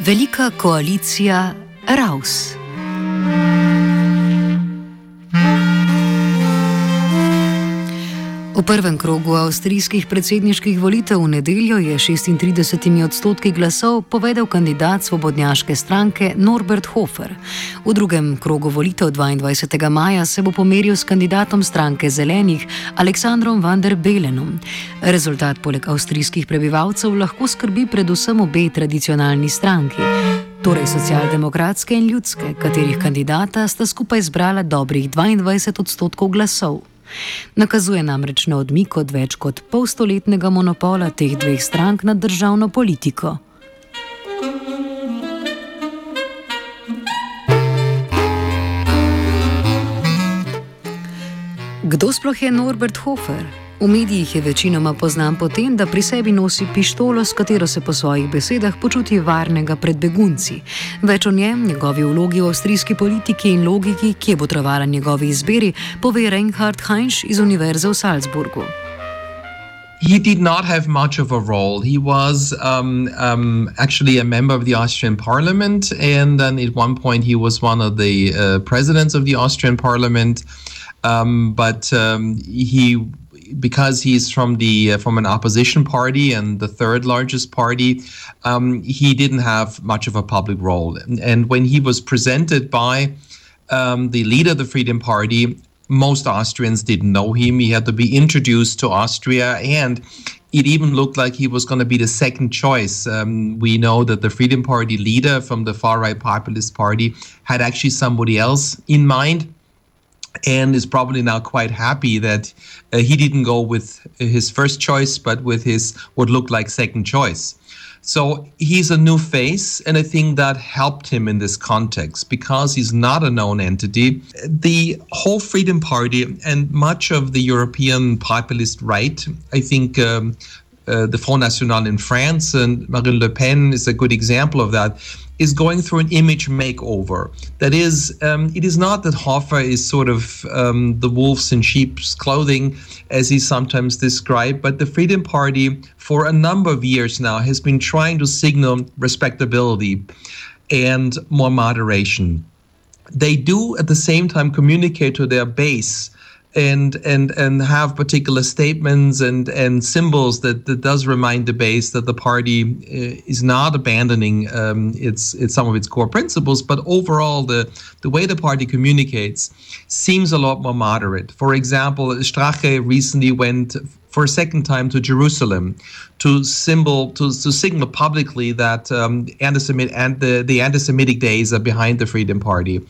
Velika koalicija Raus. V prvem krogu avstrijskih predsedniških volitev v nedeljo je 36 odstotki glasov povedal kandidat svobodnjaške stranke Norbert Hofer. V drugem krogu volitev 22. maja se bo pomeril s kandidatom stranke Zelenih Aleksandrom van der Belenom. Rezultat poleg avstrijskih prebivalcev lahko skrbi predvsem obe tradicionalni stranki. Torej socialdemokratske in ljudske, katerih kandidata sta skupaj zbrala dobrih 22 odstotkov glasov. Nakazuje namreč na odmik od več kot polstoletnega monopola teh dveh strank nad državno politiko. Kdo sploh je Norbert Hofer? V medijih je večinoma poznan po tem, da pri sebi nosi pištolo, s katero se po svojih besedah počuti varnega pred begunci. Več o njem, njegovi vlogi v avstrijski politiki in logiki, ki je botrovala njegovi izbiri, pove Reinhard Heinz iz Univerze v Salzburgu. he did not have much of a role. He was um, um, actually a member of the Austrian parliament, and then at one point he was one of the uh, presidents of the Austrian parliament. Um, but um, he, because he's from the uh, from an opposition party and the third largest party, um, he didn't have much of a public role. And, when he was presented by um, the leader of the Freedom Party, most Austrians didn't know him. He had to be introduced to Austria, and it even looked like he was going to be the second choice. Um, we know that the Freedom Party leader from the far right populist party had actually somebody else in mind. And is probably now quite happy that uh, he didn't go with his first choice, but with his what looked like second choice. So he's a new face, and I think that helped him in this context because he's not a known entity. The whole Freedom Party and much of the European populist right, I think. Um, uh, the Front National in France and Marine Le Pen is a good example of that is going through an image makeover. That is, um, it is not that Hofer is sort of um, the wolves in sheep's clothing, as he's sometimes described, but the Freedom Party, for a number of years now, has been trying to signal respectability and more moderation. They do at the same time communicate to their base and and and have particular statements and and symbols that that does remind the base that the party uh, is not abandoning um, its its some of its core principles, but overall the the way the party communicates seems a lot more moderate. For example, Strache recently went for a second time to Jerusalem to symbol to, to signal publicly that um, anti-Semitic and the, the anti-Semitic days are behind the Freedom Party.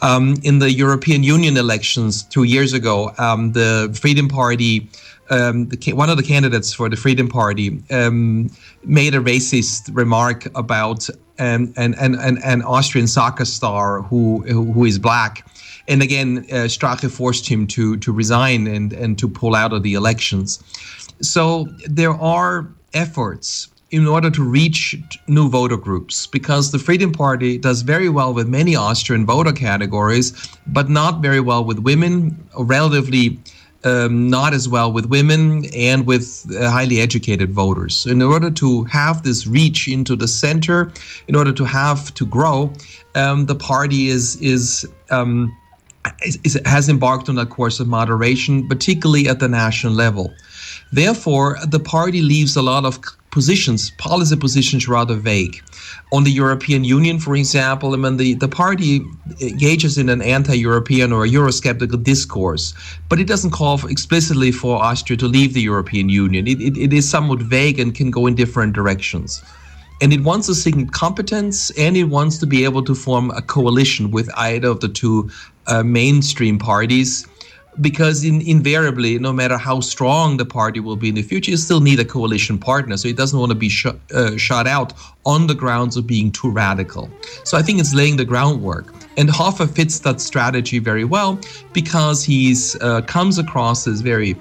Um, in the European Union elections two years ago, um, the Freedom Party. Um, the, one of the candidates for the Freedom Party um, made a racist remark about an, an, an, an Austrian soccer star who who is black, and again, uh, Strache forced him to to resign and and to pull out of the elections. So there are efforts in order to reach new voter groups because the Freedom Party does very well with many Austrian voter categories, but not very well with women, relatively um, not as well with women and with uh, highly educated voters. In order to have this reach into the center, in order to have to grow, um, the party is is. Um, is, is, has embarked on a course of moderation, particularly at the national level. Therefore, the party leaves a lot of positions, policy positions, rather vague. On the European Union, for example, I mean, the, the party engages in an anti European or Eurosceptical discourse, but it doesn't call for, explicitly for Austria to leave the European Union. It, it, it is somewhat vague and can go in different directions. And it wants a signal competence and it wants to be able to form a coalition with either of the two uh, mainstream parties because in, invariably, no matter how strong the party will be in the future, you still need a coalition partner. So it doesn't want to be sh- uh, shut out on the grounds of being too radical. So I think it's laying the groundwork. And Hofer fits that strategy very well because he's uh, comes across as very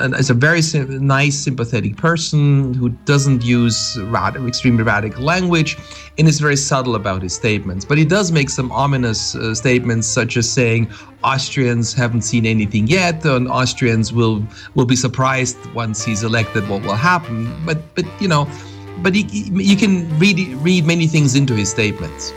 as a very sim- nice, sympathetic person who doesn't use rad- extremely radical language and is very subtle about his statements. But he does make some ominous uh, statements, such as saying Austrians haven't seen anything yet, and Austrians will will be surprised once he's elected what will happen. But but you know, but he, you can read read many things into his statements.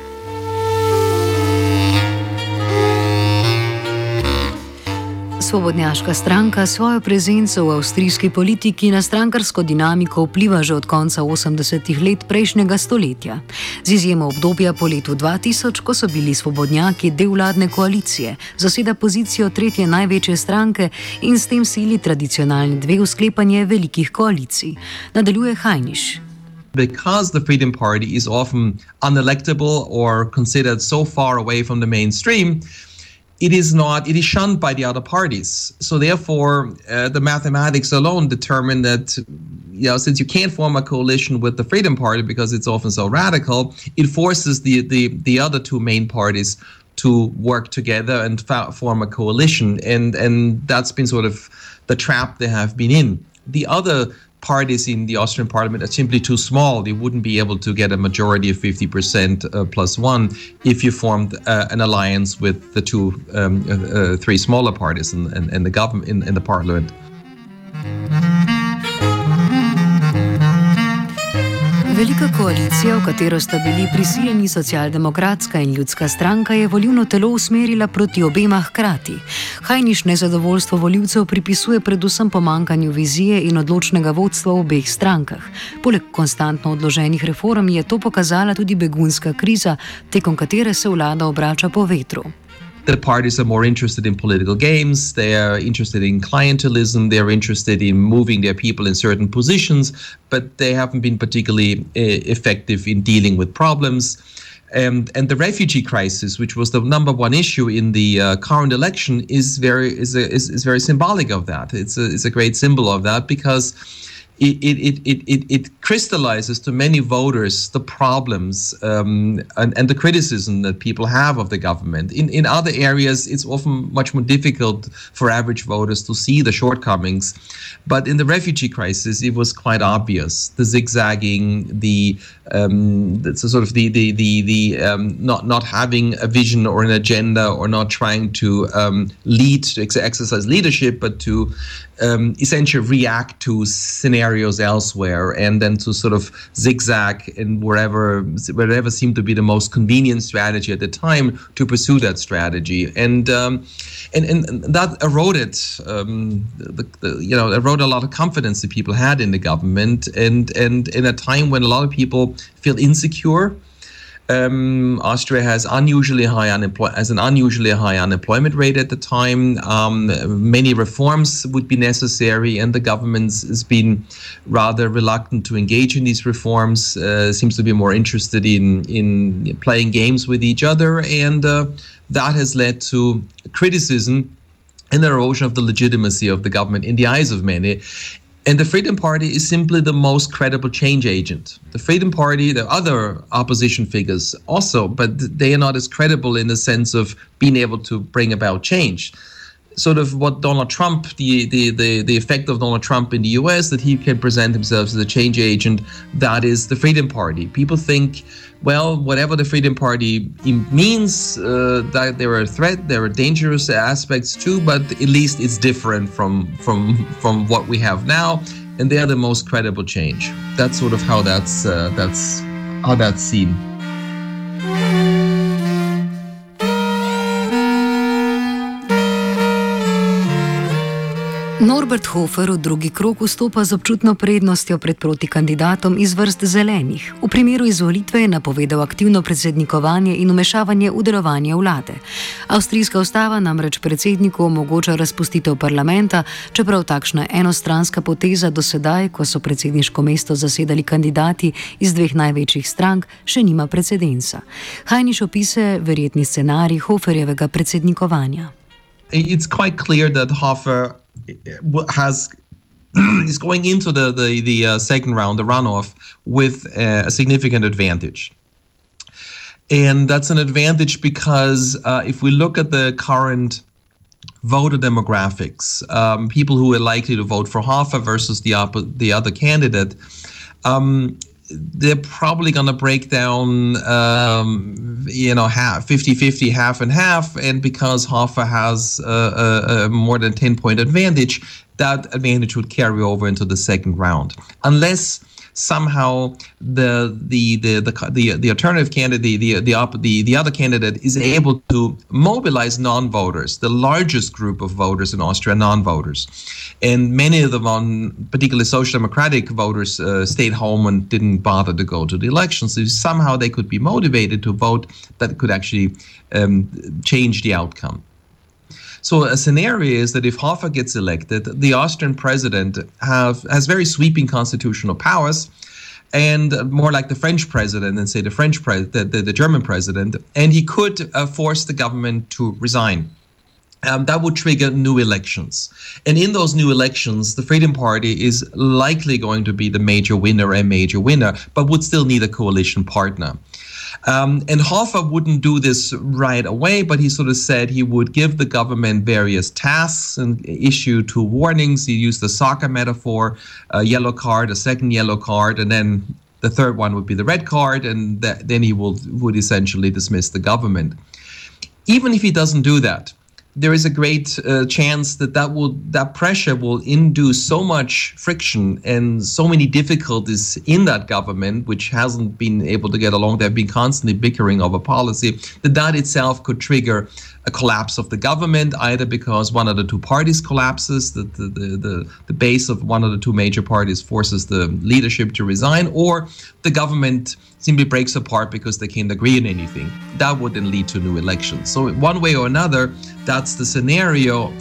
Svobodnjaška stranka svojo prezenco v avstrijski politiki na strankarsko dinamiko vpliva že od konca 80-ih let prejšnjega stoletja, z izjemo obdobja po letu 2000, ko so bili svobodnjaki del vladne koalicije, zaseda pozicijo tretje največje stranke in s tem sili tradicionalni dve v sklepanje velikih koalicij. Nadaljuje Hajniš. Because the Freedom Party is often unelectable or considered so far away from the mainstream, it is not it is shunned by the other parties. So therefore uh, the mathematics alone determine that you know since you can't form a coalition with the freedom party because it's often so radical it forces the the, the other two main parties to work together and fa- form a coalition. And and that's been sort of the trap they have been in. The other parties in the Austrian parliament are simply too small. They wouldn't be able to get a majority of 50% uh, plus one if you formed uh, an alliance with the two, um, uh, uh three smaller parties in, in, in the government, in, in the parliament. Velika koalicija, v katero sta bili prisiljeni socialdemokratska in ljudska stranka, je volivno telo usmerila proti obema hkrati. Hajniš nezadovoljstvo voljivcev pripisuje predvsem pomankanju vizije in odločnega vodstva v obeh strankah. Poleg konstantno odloženih reform je to pokazala tudi begunska kriza, tekom katere se vlada obrača po vetru. The parties are more interested in political games. They are interested in clientelism. They are interested in moving their people in certain positions, but they haven't been particularly uh, effective in dealing with problems. Um, and the refugee crisis, which was the number one issue in the uh, current election, is very is, a, is, is very symbolic of that. It's a, it's a great symbol of that because it, it, it, it, it crystallizes to many voters the problems um, and, and the criticism that people have of the government. In, in other areas, it's often much more difficult for average voters to see the shortcomings. But in the refugee crisis, it was quite obvious the zigzagging, the, um, the sort of the, the, the, the um, not, not having a vision or an agenda or not trying to um, lead, to exercise leadership, but to um, essentially react to scenarios elsewhere and then to sort of zigzag in wherever wherever seemed to be the most convenient strategy at the time to pursue that strategy. And um, and, and that eroded um, the, the, you know eroded a lot of confidence that people had in the government and and in a time when a lot of people feel insecure um, Austria has unusually high unemployment, has an unusually high unemployment rate at the time. Um, many reforms would be necessary, and the government has been rather reluctant to engage in these reforms. Uh, seems to be more interested in in playing games with each other, and uh, that has led to criticism and the erosion of the legitimacy of the government in the eyes of many. And the Freedom Party is simply the most credible change agent. The Freedom Party, the other opposition figures also, but they are not as credible in the sense of being able to bring about change. sort of what Donald Trump, the, the, the, the effect of Donald Trump in the US, that he can present himself as a change agent. That is the Freedom Party. People think, well, whatever the Freedom Party means, uh, that there are a threat, there are dangerous aspects too, but at least it's different from from from what we have now, and they are the most credible change. That's sort of how that's uh, that's how that's seen. Norbert Hofer v drugi krok vstopa z občutno prednostjo pred protikandidatom iz vrst zelenih. V primeru izvolitve je napovedal aktivno predsednikovanje in umešavanje v delovanje vlade. Avstrijska ustava namreč predsedniku omogoča razpustitev parlamenta, čeprav takšna enostranska poteza do sedaj, ko so predsedniško mesto zasedali kandidati iz dveh največjih strank, še nima precedensa. Hajniš opise verjetni scenarij Hoferjevega predsednikovanja. It's quite clear that Hofer has is going into the the the uh, second round, the runoff, with uh, a significant advantage. And that's an advantage because uh, if we look at the current voter demographics, um, people who are likely to vote for Hofer versus the op- the other candidate, um, they're probably going to break down, um, you know, half 50 50, half and half. And because Hofer has a, a, a more than 10 point advantage, that advantage would carry over into the second round. Unless somehow the the the the the, the alternative candidate the the the the other candidate is able to mobilize non-voters the largest group of voters in Austria non-voters. And many of them on particularly social democratic voters uh, stayed home and didn't bother to go to the elections. So somehow they could be motivated to vote that could actually um, change the outcome so a scenario is that if Hofer gets elected, the Austrian president have has very sweeping constitutional powers, and more like the French president than say the French pre- the, the, the German president, and he could uh, force the government to resign. Um, that would trigger new elections. And in those new elections, the Freedom Party is likely going to be the major winner and major winner, but would still need a coalition partner. Um, and Hofer wouldn't do this right away, but he sort of said he would give the government various tasks and issue two warnings. He used the soccer metaphor a yellow card, a second yellow card, and then the third one would be the red card, and that, then he will, would essentially dismiss the government. Even if he doesn't do that, there is a great uh, chance that that will that pressure will induce so much friction and so many difficulties in that government which hasn't been able to get along. They've been constantly bickering over policy that that itself could trigger a collapse of the government either because one of the two parties collapses the, the, the, the base of one of the two major parties forces the leadership to resign or the government simply breaks apart because they can't agree on anything. That would then lead to new elections. So, one way or another, that's the scenario.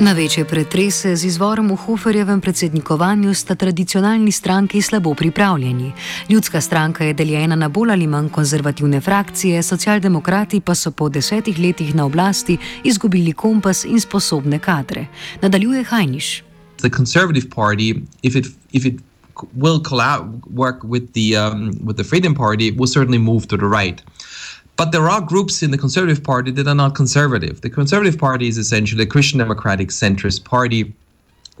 Na večje pretrese z izvorom v Hoferjevem predsednikovanju sta tradicionalni stranki slabo pripravljeni. Ljudska stranka je deljena na bolj ali manj konzervativne frakcije, socialdemokrati pa so po desetih letih na oblasti izgubili kompas in sposobne kadre. Nadaljuje Hajniš. the Conservative Party, if it if it will collab, work with the um, with the Freedom Party, will certainly move to the right. But there are groups in the Conservative Party that are not conservative. The Conservative Party is essentially a Christian democratic centrist party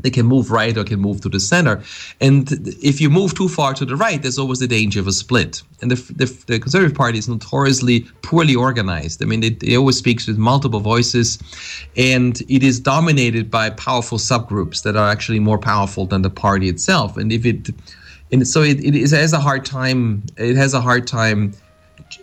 they can move right or can move to the center. And if you move too far to the right, there's always the danger of a split. And the, the, the Conservative Party is notoriously poorly organized. I mean, it, it always speaks with multiple voices, and it is dominated by powerful subgroups that are actually more powerful than the party itself. And if it, and so it, it has a hard time. It has a hard time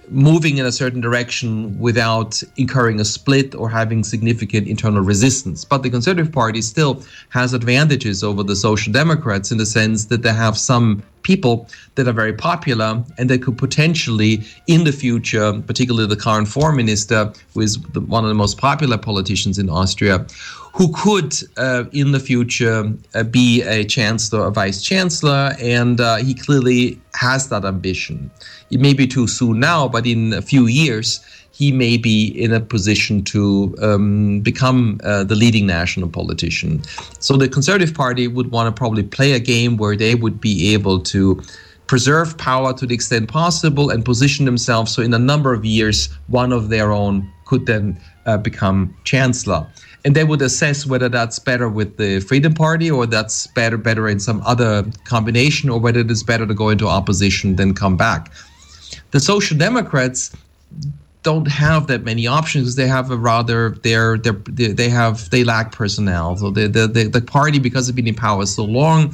moving in a certain direction without incurring a split or having significant internal resistance. But the Conservative Party still has advantages over the Social Democrats in the sense that they have some people that are very popular and they could potentially, in the future, particularly the current foreign minister, who is the, one of the most popular politicians in Austria, who could, uh, in the future, uh, be a chancellor or vice chancellor, and uh, he clearly has that ambition. It may be too soon now, but in a few years, he may be in a position to um, become uh, the leading national politician. So the Conservative Party would want to probably play a game where they would be able to preserve power to the extent possible and position themselves so in a number of years one of their own could then uh, become chancellor and they would assess whether that's better with the freedom party or that's better better in some other combination or whether it is better to go into opposition than come back the social democrats don't have that many options. They have a rather they're, they're they have they lack personnel. So the the, the, party because they've been in power so long,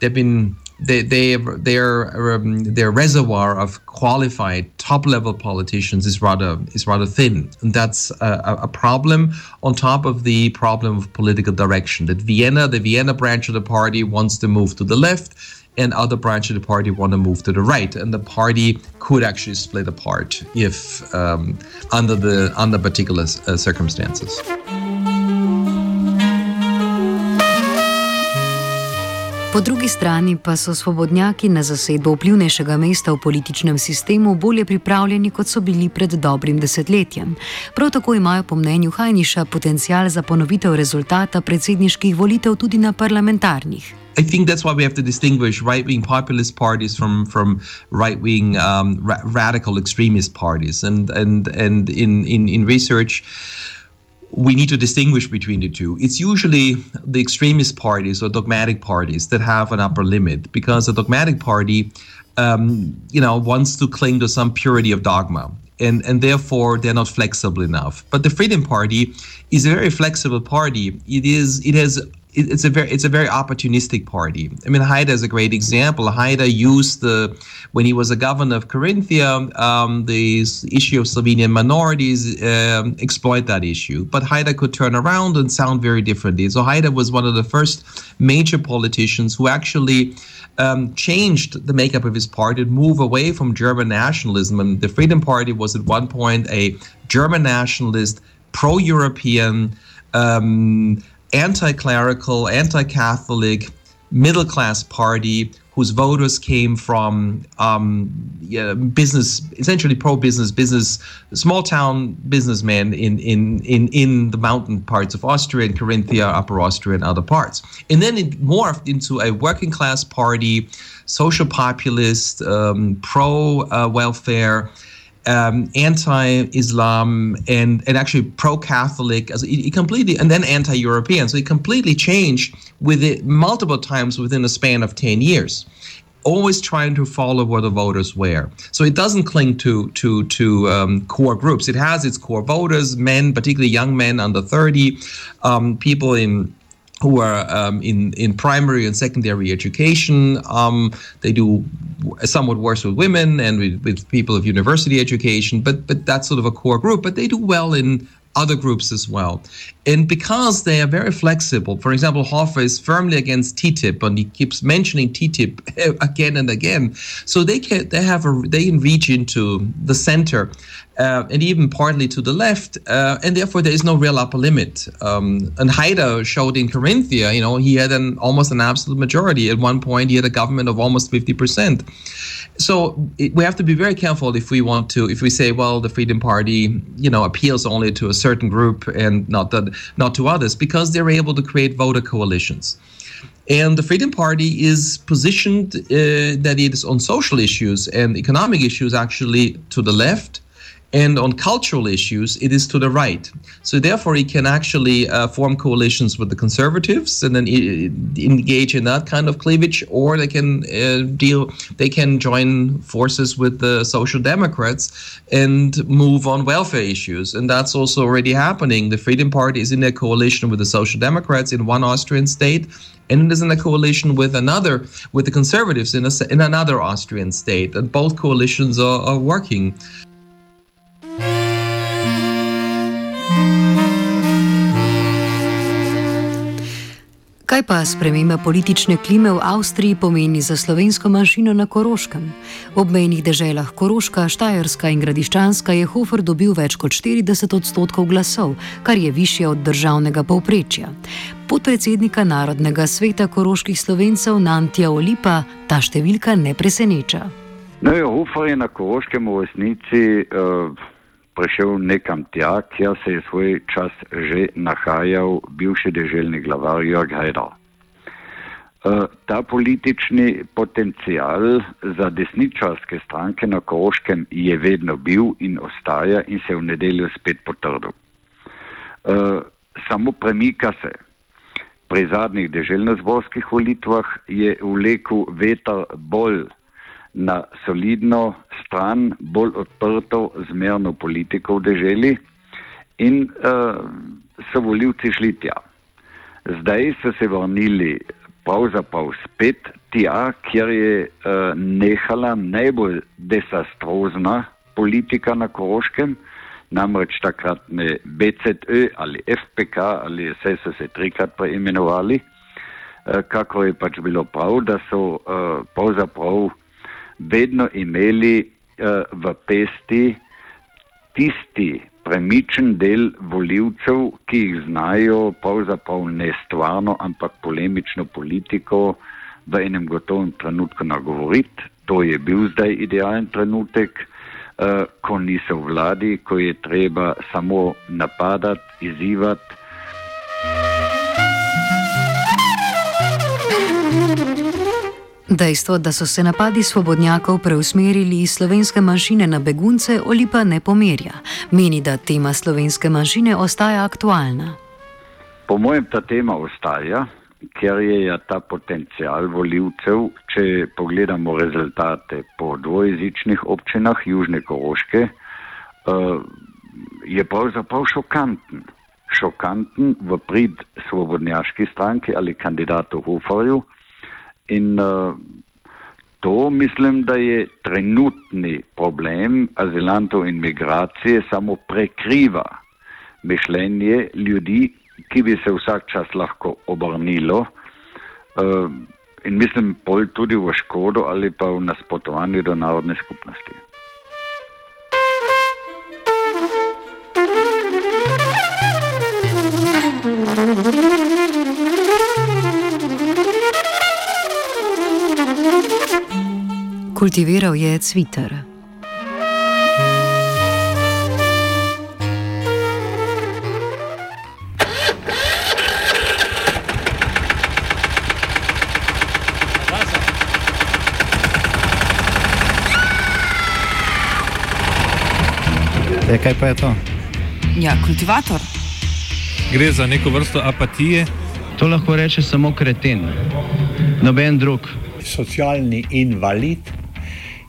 they've been they they their um, their reservoir of qualified top level politicians is rather is rather thin, and that's a, a, problem on top of the problem of political direction. That Vienna, the Vienna branch of the party, wants to move to the left, and other branch of the party want to move to the right, and the party could actually split apart if um, under the under particular uh, circumstances. Po drugi strani pa so svobodnjaki na zasedbo vplivnejšega mesta v političnem sistemu bolje pripravljeni, kot so bili pred dobrim desetletjem. Prav tako imajo po mnenju Hajniša potencial za ponovitev rezultata predsedniških volitev tudi na parlamentarnih. I think that's why we have to distinguish right-wing populist parties from from right-wing um, ra- radical extremist parties, and and and in in in research. We need to distinguish between the two. It's usually the extremist parties or dogmatic parties that have an upper limit because a dogmatic party, um, you know, wants to cling to some purity of dogma and and therefore they're not flexible enough. But the Freedom Party is a very flexible party. It is it has it's a very it's a very opportunistic party. I mean, Haider is a great example. Haider used the when he was a governor of Carinthia, um, the issue of Slovenian minorities, um, exploit that issue. But Haider could turn around and sound very differently. So Haider was one of the first major politicians who actually um, changed the makeup of his party and move away from German nationalism. And the Freedom Party was at one point a German nationalist, pro-European. Um, anti-clerical, anti-Catholic, middle-class party whose voters came from um, yeah, business, essentially pro-business, business, small-town businessmen in, in in in the mountain parts of Austria and Carinthia, Upper Austria, and other parts. And then it morphed into a working-class party, social populist, um, pro-welfare. Uh, um, anti-Islam and and actually pro-Catholic, as it completely, and then anti-European. So it completely changed with it multiple times within a span of ten years. Always trying to follow where the voters were. So it doesn't cling to to to um, core groups. It has its core voters, men, particularly young men under thirty, um, people in who are um, in in primary and secondary education. Um, they do somewhat worse with women and with, with people of university education, but but that's sort of a core group. But they do well in other groups as well. And because they are very flexible, for example, Hofer is firmly against TTIP, and he keeps mentioning TTIP again and again. So they can they have a they can reach into the center, uh, and even partly to the left, uh, and therefore there is no real upper limit. Um, and Haider showed in Carinthia, you know, he had an almost an absolute majority. At one point, he had a government of almost fifty percent. So it, we have to be very careful if we want to, if we say, well, the Freedom Party, you know, appeals only to a certain group and not that not to others, because they're able to create voter coalitions. And the Freedom Party is positioned uh, that it is on social issues and economic issues actually to the left and on cultural issues, it is to the right. So therefore, he can actually uh, form coalitions with the conservatives and then engage in that kind of cleavage, or they can uh, deal. They can join forces with the social democrats and move on welfare issues, and that's also already happening. The Freedom Party is in a coalition with the social democrats in one Austrian state and it is in a coalition with another with the conservatives in a, in another Austrian state and both coalitions are, are working Kaj pa sprememba politične klime v Avstriji pomeni za slovensko manjšino na Koroškem? V obmejnih deželah Koroška, Štajerska in Gradiščanska je Hofer dobil več kot 40 odstotkov glasov, kar je više od državnega povprečja. Podpredsednika Narodnega sveta koroških slovencev Nantija Olipa ta številka ne preseneča. No, jo, Hofer je na Koroškem v resnici. Uh prišel nekam tja, kjer se je svoj čas že nahajal bivši deželni glavar Jörg Haider. Uh, ta politični potencial za desničarske stranke na Koroškem je vedno bil in ostaja in se v nedeljo spet potrdil. Uh, samo premika se. Pri zadnjih deželno-zborskih volitvah je vlekel veter bolj na solidno stran, bolj odprto, zmerno politiko v deželi in uh, so voljivci šli tja. Zdaj so se vrnili pravzaprav spet tja, kjer je uh, nehala najbolj desastrozna politika na Koroškem, namreč takratne BZÖ ali FPK ali vse so se trikrat preimenovali, uh, kako je pač bilo prav, da so uh, pravzaprav vedno imeli uh, v pesti tisti premičen del voljivcev, ki jih znajo pravzaprav ne stvarno, ampak polemično politiko v enem gotovem trenutku nagovoriti. To je bil zdaj idealen trenutek, uh, ko niso vladi, ko je treba samo napadati, izzivati. Dejstvo, da so se napadi svobodnjakov preusmerili iz slovenske manjšine na begunce, ali pa ne pomerja. Meni, da tema slovenske manjšine ostaja aktualna. Po mojem ta tema ostaja, ker je ja ta potencial voljivcev, če pogledamo rezultate po dvojezičnih občinah Južne Koroške, uh, je pravzaprav šokanten. Šokanten v prid svobodnjaški stranki ali kandidatu Hoferju. In uh, to mislim, da je trenutni problem azilantov in migracije samo prekriva mišljenje ljudi, ki bi se vsak čas lahko obrnilo. Uh, in mislim, pol tudi v škodo ali pa v nasprotovanju do narodne skupnosti. Kultiviral je cviter. E, kaj pa je to? Ja, kultivator. Gre za neko vrsto apatije. To lahko reče samo kreten, noben drug. Socialni invalid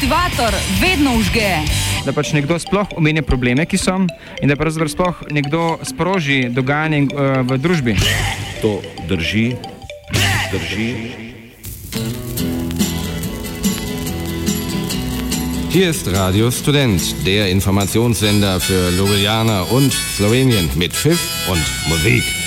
Kultivator vedno užge. Da pač nekdo sploh omenja probleme, ki so, in da pravzaprav sploh nekdo sproži dogajanje uh, v družbi. To drži, drži. Hier ist Radio Student, der Informationssender für Ljubljana und Slowenien mit Pfiff und Musik.